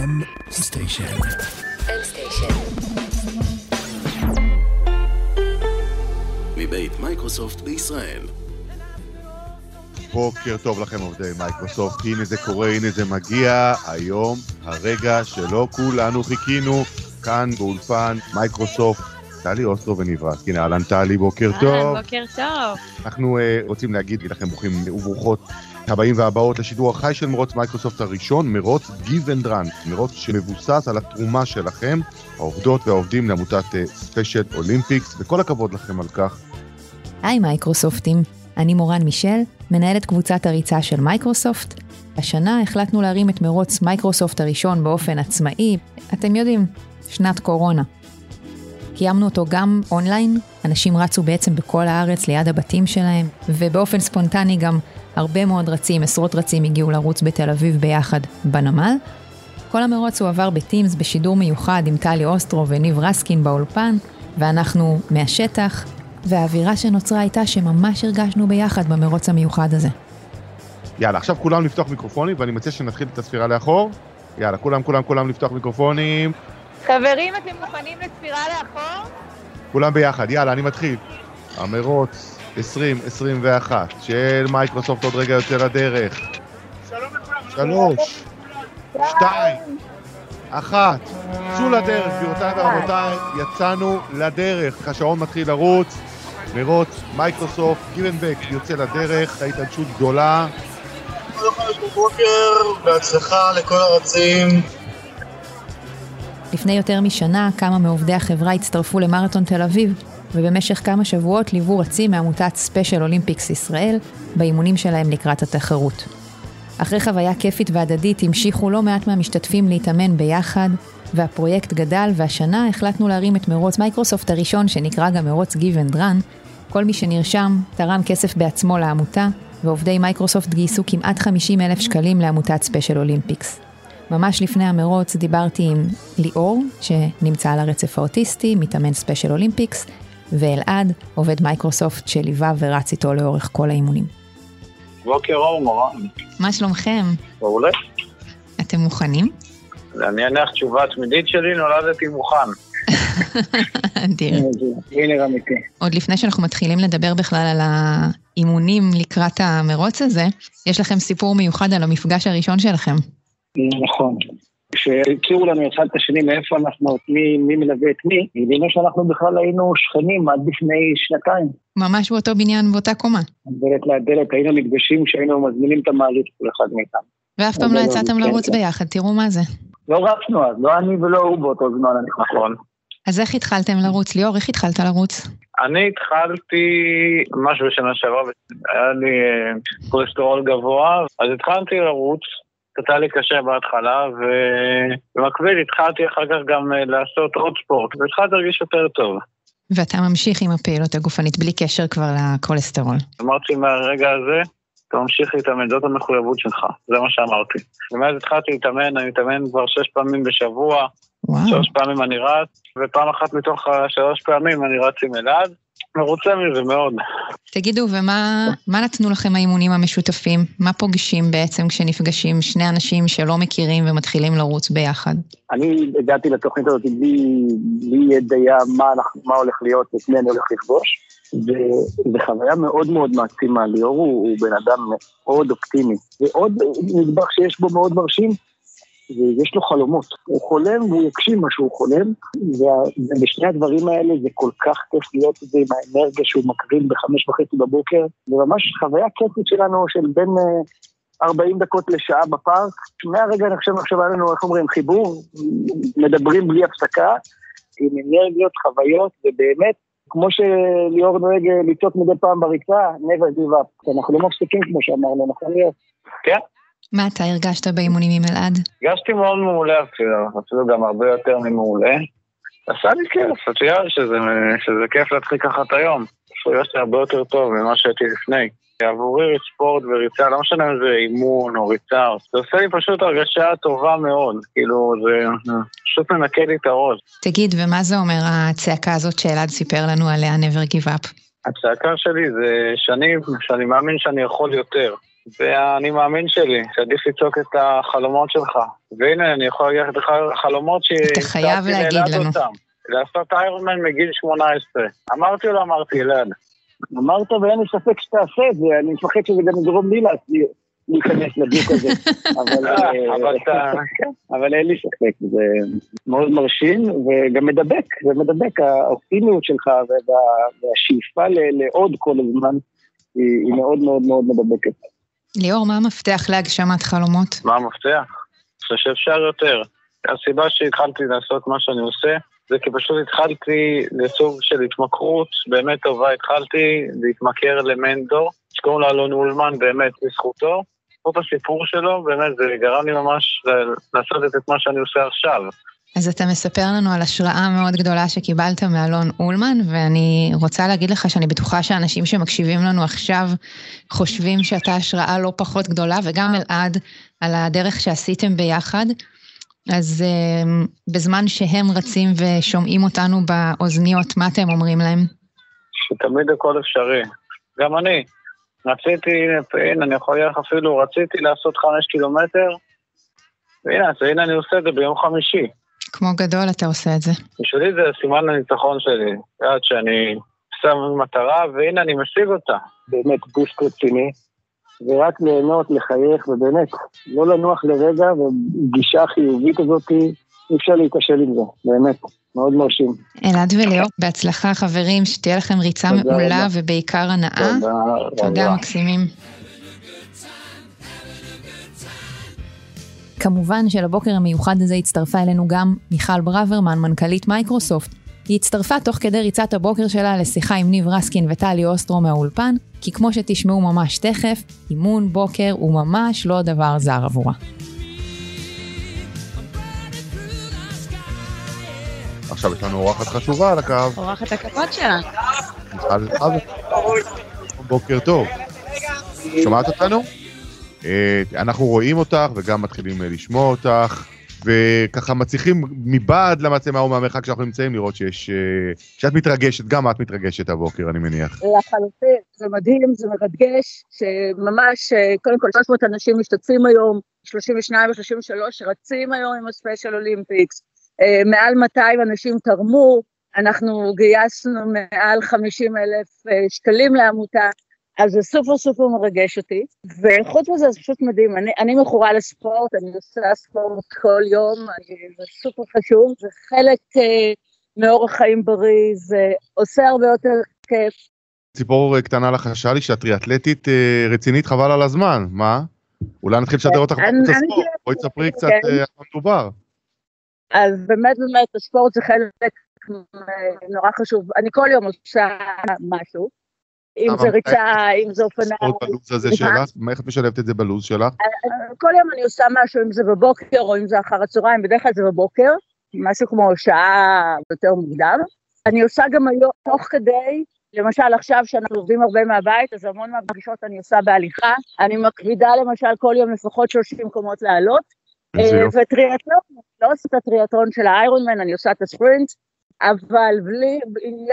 M Station. M Station. מבית מייקרוסופט בישראל. בוקר טוב לכם עובדי מייקרוסופט, הנה זה קורה, הנה זה מגיע, היום הרגע שלו כולנו חיכינו, כאן באולפן מייקרוסופט, טלי אוסטרו ונברס. הנה אהלן טלי, בוקר טוב. אהלן, בוקר טוב. אנחנו אה, רוצים להגיד לכם ברוכים וברוכות הבאים והבאות לשידור החי של מרוץ מייקרוסופט הראשון, מרוץ Give and Run, מרוץ שמבוסס על התרומה שלכם, העובדות והעובדים לעמותת Special אה, Olympics, וכל הכבוד לכם על כך. היי מייקרוסופטים, אני מורן מישל, מנהלת קבוצת הריצה של מייקרוסופט. השנה החלטנו להרים את מרוץ מייקרוסופט הראשון באופן עצמאי, אתם יודעים, שנת קורונה. קיימנו אותו גם אונליין, אנשים רצו בעצם בכל הארץ ליד הבתים שלהם, ובאופן ספונטני גם הרבה מאוד רצים, עשרות רצים הגיעו לרוץ בתל אביב ביחד בנמל. כל המרוץ הוא עבר בטימס בשידור מיוחד עם טלי אוסטרו וניב רסקין באולפן, ואנחנו מהשטח, והאווירה שנוצרה הייתה שממש הרגשנו ביחד במרוץ המיוחד הזה. יאללה, עכשיו כולם לפתוח מיקרופונים, ואני מציע שנתחיל את הספירה לאחור. יאללה, כולם, כולם, כולם לפתוח מיקרופונים. חברים, אתם מוכנים לספירה לאחור? כולם ביחד, יאללה, אני מתחיל. המרוץ 2021 של מייקרוסופט עוד רגע יוצא לדרך. שלוש, שתיים, אחת, צאו לדרך, גבירותיי ורבותיי, יצאנו לדרך. השעון מתחיל לרוץ, מרוץ מייקרוסופט, Give and Run יוצא לדרך, ההתרגשות גדולה. בוקר, בהצלחה לכל הרצים. לפני יותר משנה, כמה מעובדי החברה הצטרפו למרתון תל אביב, ובמשך כמה שבועות ליוו רצים מעמותת Special Olympics ישראל באימונים שלהם לקראת התחרות. אחרי חוויה כיפית והדדית המשיכו לא מעט מהמשתתפים להתאמן ביחד, והפרויקט גדל, והשנה החלטנו להרים את מרוץ מייקרוסופט הראשון, שנקרא גם מרוץ Give and Run. כל מי שנרשם תרם כסף בעצמו לעמותה, ועובדי מייקרוסופט גייסו כמעט 50 אלף שקלים לעמותת Special Olympics. ממש לפני המרוץ דיברתי עם ליאור, שנמצא על הרצף האוטיסטי, מתאמן Special Olympics, ואלעד, עובד מייקרוסופט שליווה ורץ איתו לאורך כל האימונים. בוקר אור מורן. מה שלומכם? מעולה. אתם מוכנים? אני אניח תשובה תמידית שלי, נולדתי מוכן. אדיר. הנה. עוד לפני שאנחנו מתחילים לדבר בכלל על האימונים לקראת המרוץ הזה, יש לכם סיפור מיוחד על המפגש הראשון שלכם. נכון. כשהכירו לנו אחד את השני מאיפה אנחנו, מי, מי מלווה את מי, הבינו שאנחנו בכלל היינו שכנים עד לפני שנתיים. ממש באותו בניין, באותה קומה. דלת לדלת, היינו נפגשים כשהיינו מזמינים את המעלית כל אחד מאיתנו. ואף פעם לא יצאתם לרוץ ביחד, תראו מה זה. לא רצנו אז, לא אני ולא הוא באותו זמן, אני. נכון. אז איך התחלתם לרוץ? ליאור, איך התחלת לרוץ? אני התחלתי משהו בשנה שעברה, היה לי כולסטרול גבוה, אז התחלתי לרוץ. קצת לי קשה בהתחלה, ובמקביל התחלתי אחר כך גם לעשות עוד ספורט, והתחלתי להרגיש יותר טוב. ואתה ממשיך עם הפעילות הגופנית בלי קשר כבר לכולסטרול. אמרתי מהרגע הזה, אתה ממשיך להתאמן, זאת המחויבות שלך, זה מה שאמרתי. ומאז התחלתי להתאמן, אני מתאמן כבר שש פעמים בשבוע, וואו. שלוש פעמים אני רץ, ופעם אחת מתוך השלוש פעמים אני רץ עם אלעד. מרוצה מזה מאוד. תגידו, ומה נתנו לכם האימונים המשותפים? מה פוגשים בעצם כשנפגשים שני אנשים שלא מכירים ומתחילים לרוץ ביחד? אני הגעתי לתוכנית הזאת בלי, בלי ידיעה מה, מה הולך להיות ואת מי אני הולך לפגוש, וזו חוויה מאוד מאוד מעצימה. ליאור הוא, הוא בן אדם מאוד אופטימי, ועוד נדבך שיש בו מאוד מרשים, ויש לו חלומות. הוא חולם והוא יגשים מה שהוא חולם, ובשני הדברים האלה זה כל כך כיף להיות את זה עם האנרגיה שהוא מקרין בחמש וחצי בבוקר, וממש חוויה כיפית שלנו של בין 40 דקות לשעה בפארק. מהרגע אני חושב עכשיו היה לנו, איך אומרים, חיבור, מדברים בלי הפסקה, עם אנרגיות, חוויות, ובאמת, כמו שליאור נוהג לצעוק מדי פעם בריצה, never give up. אנחנו לא מפסיקים כמו שאמרנו, נכון ליאור? כן. מה אתה הרגשת באימונים עם אלעד? הרגשתי מאוד מעולה אפילו, אפילו גם הרבה יותר ממעולה. עשה לי כיף, את יודעת שזה, שזה כיף להתחיל ככה את היום. הרגשתי הרבה יותר טוב ממה שהייתי לפני. עבורי ספורט וריצה, לא משנה אם זה אימון או ריצה, זה עושה לי פשוט הרגשה טובה מאוד, כאילו זה פשוט מנקה לי את הראש. תגיד, ומה זה אומר הצעקה הזאת שאלעד סיפר לנו עליה, never give up? הצעקה שלי זה שאני, שאני מאמין שאני יכול יותר. זה האני מאמין שלי, שעדיף לצעוק את החלומות שלך. והנה, אני יכול להגיד לך חלומות ש... אתה חייב להגיד לנו. אותם. לעשות איירונמן מגיל 18. אמרתי או לא אמרתי, אלעד? אמרת ואין לי ספק שתעשה את זה, אני מפחד שזה גם יגרום לי להיכנס לדיוק הזה. אה, אבל אין לי ספק, זה מאוד מרשים וגם מדבק, זה מדבק, האופטימיות שלך והשאיפה לעוד כל הזמן היא מאוד מאוד מאוד מדבקת. ליאור, מה המפתח להגשמת חלומות? מה המפתח? אני חושב שאפשר יותר. הסיבה שהתחלתי לעשות מה שאני עושה, זה כי פשוט התחלתי לסוג של התמכרות באמת טובה, התחלתי להתמכר למנדור, שקוראים לו אלון אולמן, באמת, לזכותו. זאת הסיפור שלו, באמת, זה גרם לי ממש לעשות את מה שאני עושה עכשיו. אז אתה מספר לנו על השראה מאוד גדולה שקיבלת מאלון אולמן, ואני רוצה להגיד לך שאני בטוחה שאנשים שמקשיבים לנו עכשיו חושבים שאתה השראה לא פחות גדולה, וגם אלעד, על הדרך שעשיתם ביחד. אז uh, בזמן שהם רצים ושומעים אותנו באוזניות, מה אתם אומרים להם? שתמיד הכל אפשרי. גם אני. רציתי, הנה, אני יכול להגיד לך אפילו, רציתי לעשות חמש קילומטר, והנה, אז הנה אני עושה את זה ביום חמישי. כמו גדול אתה עושה את זה. בשבילי זה סימן הניצחון שלי. יודעת שאני שם מטרה, והנה אני משיג אותה. באמת בוסט רציני, ורק ליהנות, לחייך, ובאמת, לא לנוח לרגע, וגישה חיובית הזאת, אי אפשר להיכשל עם זה, באמת, מאוד מרשים. אלעד וליאור, בהצלחה חברים, שתהיה לכם ריצה מעולה ובעיקר הנאה. תודה רבה. תודה מקסימים. כמובן שלבוקר המיוחד הזה הצטרפה אלינו גם מיכל ברוורמן, מנכ"לית מייקרוסופט. היא הצטרפה תוך כדי ריצת הבוקר שלה לשיחה עם ניב רסקין וטלי אוסטרו מהאולפן, כי כמו שתשמעו ממש תכף, אימון בוקר הוא ממש לא דבר זר עבורה. עכשיו יש לנו אורחת חשובה על הקו. אורחת הכבוד שלנו. בוקר טוב. שומעת אותנו? אה, אנחנו רואים אותך וגם מתחילים אה, לשמוע אותך, וככה מצליחים מבעד למצלמה או מהמרחק שאנחנו נמצאים לראות שיש... אה, שאת מתרגשת, גם את מתרגשת הבוקר, אני מניח. לחלוטין, זה מדהים, זה מרגש, שממש, קודם כל 300 אנשים משתתפים היום, 32 ו-33 רצים היום עם ה Special Olympics, מעל 200 אנשים תרמו, אנחנו גייסנו מעל 50 אלף שקלים לעמותה, אז זה סופר סופר מרגש אותי, וחוץ מזה זה פשוט מדהים, אני, אני מכורה לספורט, אני עושה ספורט כל יום, אני, זה סופר חשוב, זה חלק אה, מאורח חיים בריא, זה עושה הרבה יותר כיף. ציפור קטנה לחשה לי שאת טריאטלטית אה, רצינית חבל על הזמן, מה? אולי נתחיל לשדר אותך בערוץ הספורט, בואי תספרי קצת כן. אה, מה מדובר. אז באמת באמת הספורט זה חלק אה, נורא חשוב, אני כל יום עושה משהו. אם זה ריצה, אם זה אופניים. בלו"ז הזה שלך? איך את משלבת את זה בלו"ז שלך? אה, כל יום אני עושה משהו, אם זה בבוקר או אם זה אחר הצהריים, בדרך כלל זה בבוקר, משהו כמו שעה יותר מוקדם. אני עושה גם היום, תוך כדי, למשל עכשיו שאנחנו עובדים הרבה מהבית, אז המון מהפגישות אני עושה בהליכה. אני מקפידה למשל כל יום לפחות 30 מקומות לעלות. אה, וטריאטלון, לא עושה את הטריאטרון של האיירון אני עושה את הספרינט. אבל בלי,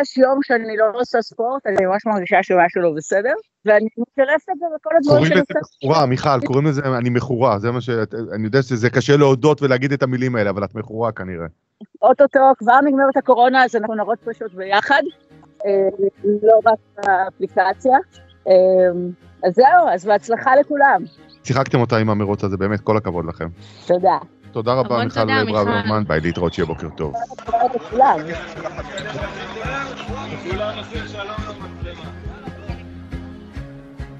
יש יום שאני לא עושה ספורט, אני ממש מרגישה שמשהו לא בסדר, ואני מצטרפת את זה בכל הדברים שאני עושה. קוראים לזה מכורה, מיכל, קוראים לזה אני מכורה, זה מה ש... אני יודע שזה קשה להודות ולהגיד את המילים האלה, אבל את מכורה כנראה. אוטוטו, כבר נגמרת הקורונה, אז אנחנו נרוץ פשוט ביחד, אה, לא רק באפליקציה. אה, אז זהו, אז בהצלחה לכולם. שיחקתם אותה עם המרוץ הזה, באמת, כל הכבוד לכם. תודה. תודה רבה, מיכל ברוורמן, ביי, להתראות, שיהיה בוקר טוב.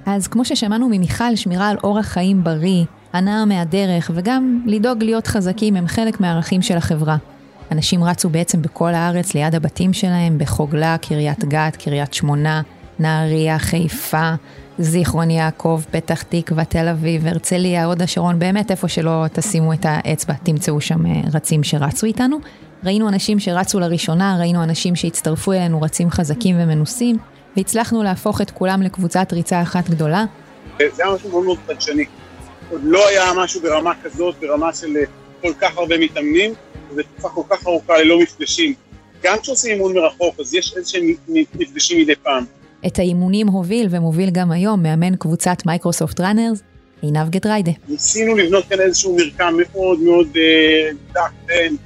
אז כמו ששמענו ממיכל, שמירה על אורח חיים בריא, הנאה מהדרך וגם לדאוג להיות חזקים הם חלק מהערכים של החברה. אנשים רצו בעצם בכל הארץ ליד הבתים שלהם, בחוגלה, קריית גת, קריית שמונה, נהריה, חיפה, זיכרון יעקב, פתח תקווה, תל אביב, הרצליה, הוד השרון, באמת איפה שלא תשימו את האצבע, תמצאו שם אה, רצים שרצו איתנו. ראינו אנשים שרצו לראשונה, ראינו אנשים שהצטרפו אלינו רצים חזקים ומנוסים, והצלחנו להפוך את כולם לקבוצת ריצה אחת גדולה. זה היה משהו מאוד מאוד חדשני. עוד לא היה משהו ברמה כזאת, ברמה של אה, כל כך הרבה מתאמנים, ותקופה כל כך ארוכה ללא מפגשים. גם כשעושים אימון מרחוק, אז יש איזה שהם מפגשים מדי פעם. את האימונים הוביל ומוביל גם היום מאמן קבוצת Microsoft Runners, עינב גטריידה. ניסינו לבנות כאן איזשהו מרקם מאוד מאוד אה, דק בין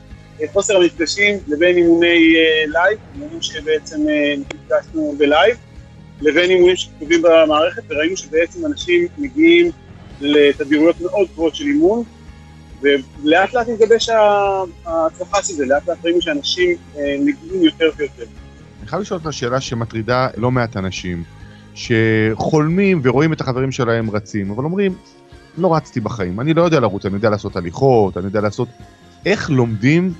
אה, חוסר המפגשים לבין אימוני אה, live, אימונים שבעצם נפגשנו ב live, לבין אימונים שכתובים במערכת, וראינו שבעצם אנשים מגיעים לתדירויות מאוד גבוהות של אימון, ולאט לאט מתגבש ההצלחה של זה, לאט לאט ראינו שאנשים מגיעים יותר ויותר. חייב לשאול אותך שאלה שמטרידה לא מעט אנשים, שחולמים ורואים את החברים שלהם רצים, אבל אומרים, לא רצתי בחיים, אני לא יודע לרוץ, אני יודע לעשות הליכות, אני יודע לעשות... איך לומדים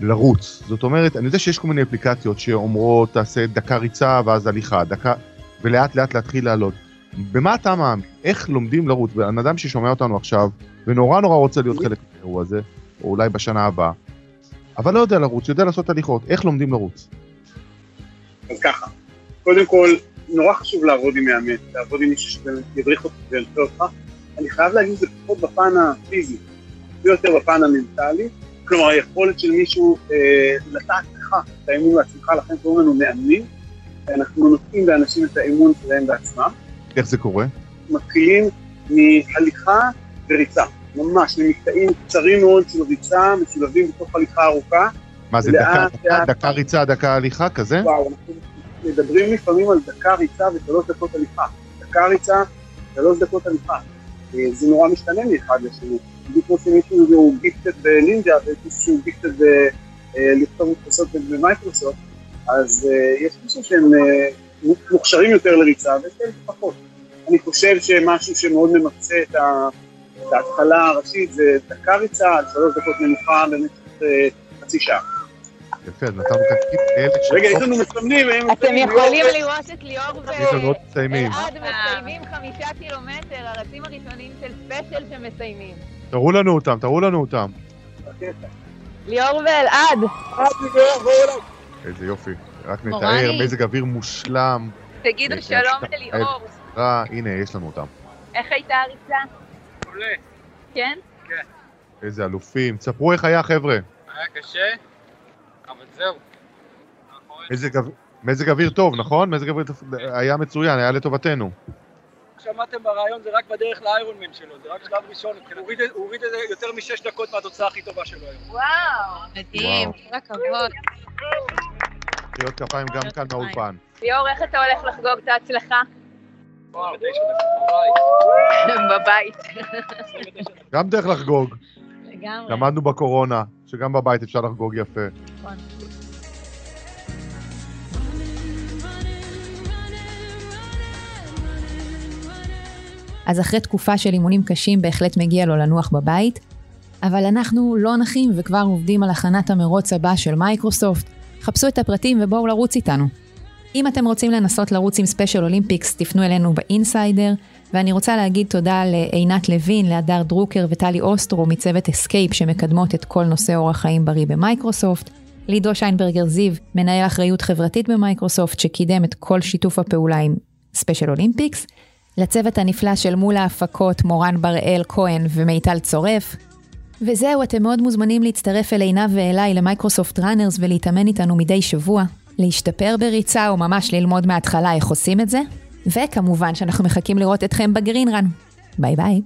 לרוץ? זאת אומרת, אני יודע שיש כל מיני אפליקציות שאומרות, תעשה דקה ריצה ואז הליכה, דקה, ולאט לאט להתחיל לעלות. במה אתה מאמין? איך לומדים לרוץ? בן אדם ששומע אותנו עכשיו, ונורא נורא רוצה להיות חלק מהאירוע הזה, או אולי בשנה הבאה, אבל לא יודע לרוץ, יודע לעשות הליכות, איך לומדים לרוץ? אז ככה, קודם כל, נורא חשוב לעבוד עם מאמן, לעבוד עם מישהו שבאמת ידריך אותך וילווה אותך. אני חייב להגיד שזה פחות בפן הפיזי, ויותר בפן המנטלי. כלומר, היכולת של מישהו אה, לקחת לך את האמון בעצמך, לכן קוראים לנו מאמנים. אנחנו נותנים לאנשים את האמון שלהם בעצמם. איך זה קורה? מתחילים מהליכה וריצה, ממש, ממקטעים קצרים מאוד של ריצה, משולבים בתוך הליכה ארוכה. מה זה, דקה, דקה, דקה ריצה, דקה הליכה כזה? וואו, אנחנו מדברים לפעמים על דקה ריצה ושלוש דקות הליכה. דקה ריצה, שלוש דקות הליכה. אה, זה נורא משתנה מאחד לשני. בדיוק כמו שמישהו הוא גיפטד בנינג'ה ויש מישהו שהוא גיפטד לכתוב מודפסות במייקרוסופט, אז אה, יש מישהו שהם אה, מוכשרים יותר לריצה ויש כאלה פחות. אני חושב שמשהו שמאוד ממצה את ההתחלה הראשית זה דקה ריצה, שלוש דקות מנוחה במשך חצי שעה. יפה, אז נתנו כאן טיפ כאלה ש... רגע, יש לנו מסמנים, אתם יכולים לראות את ליאור. ואלעד מסיימים חמישה קילומטר, הרצים הראשונים של Special שמסיימים. תראו לנו אותם, תראו לנו אותם. ליאור ואלעד, איזה יופי. רק. נתאר, מזג אוויר מושלם. תגידו כן, שלום כן. לליאור. רע, הנה, יש לנו אותם. איך הייתה הריצה? מעולה, כן? איזה אלופים. תספרו איך היה, חבר'ה. היה קשה, אבל זהו. מזג אוויר- מזג אוויר טוב, נכון? מזג אוויר טוב- היה מצוין, היה לטובתנו. שמעתם ברעיון זה רק בדרך לאיירון מן שלו, זה רק שלב ראשון, הוא הוריד- את זה יותר משש דקות מהתוצאה הכי טובה שלו היום. וואו, מדהים. כל הכבוד. מחיאות כפיים גם כאן מהאולפן. ליאור, איך אתה הולך לחגוג את ההצלחה? בבית. גם דרך לחגוג. לגמרי. למדנו בקורונה, שגם בבית אפשר לחגוג יפה. אז אחרי תקופה של אימונים קשים בהחלט מגיע לו לנוח בבית, אבל אנחנו לא נחים וכבר עובדים על הכנת המרוץ הבא של מייקרוסופט. חפשו את הפרטים ובואו לרוץ איתנו. אם אתם רוצים לנסות לרוץ עם Special Olympics, תפנו אלינו ב Insider, ואני רוצה להגיד תודה לעינת לוין, להדר דרוקר וטלי אוסטרו מצוות Escape שמקדמות את כל נושא אורח חיים בריא במייקרוסופט, לעידו שיינברגר זיו, מנהל אחריות חברתית במייקרוסופט, שקידם את כל שיתוף הפעולה עם Special Olympics, לצוות הנפלא של מול ההפקות מורן בראל כהן ומיטל צורף. וזהו, אתם מאוד מוזמנים להצטרף אל עינב ואליי ל Microsoft Runners ולהתאמן איתנו מדי שבוע, להשתפר בריצה או ממש ללמוד מההתחלה איך עושים את זה, וכמובן שאנחנו מחכים לראות אתכם ב Green Run. bye bye.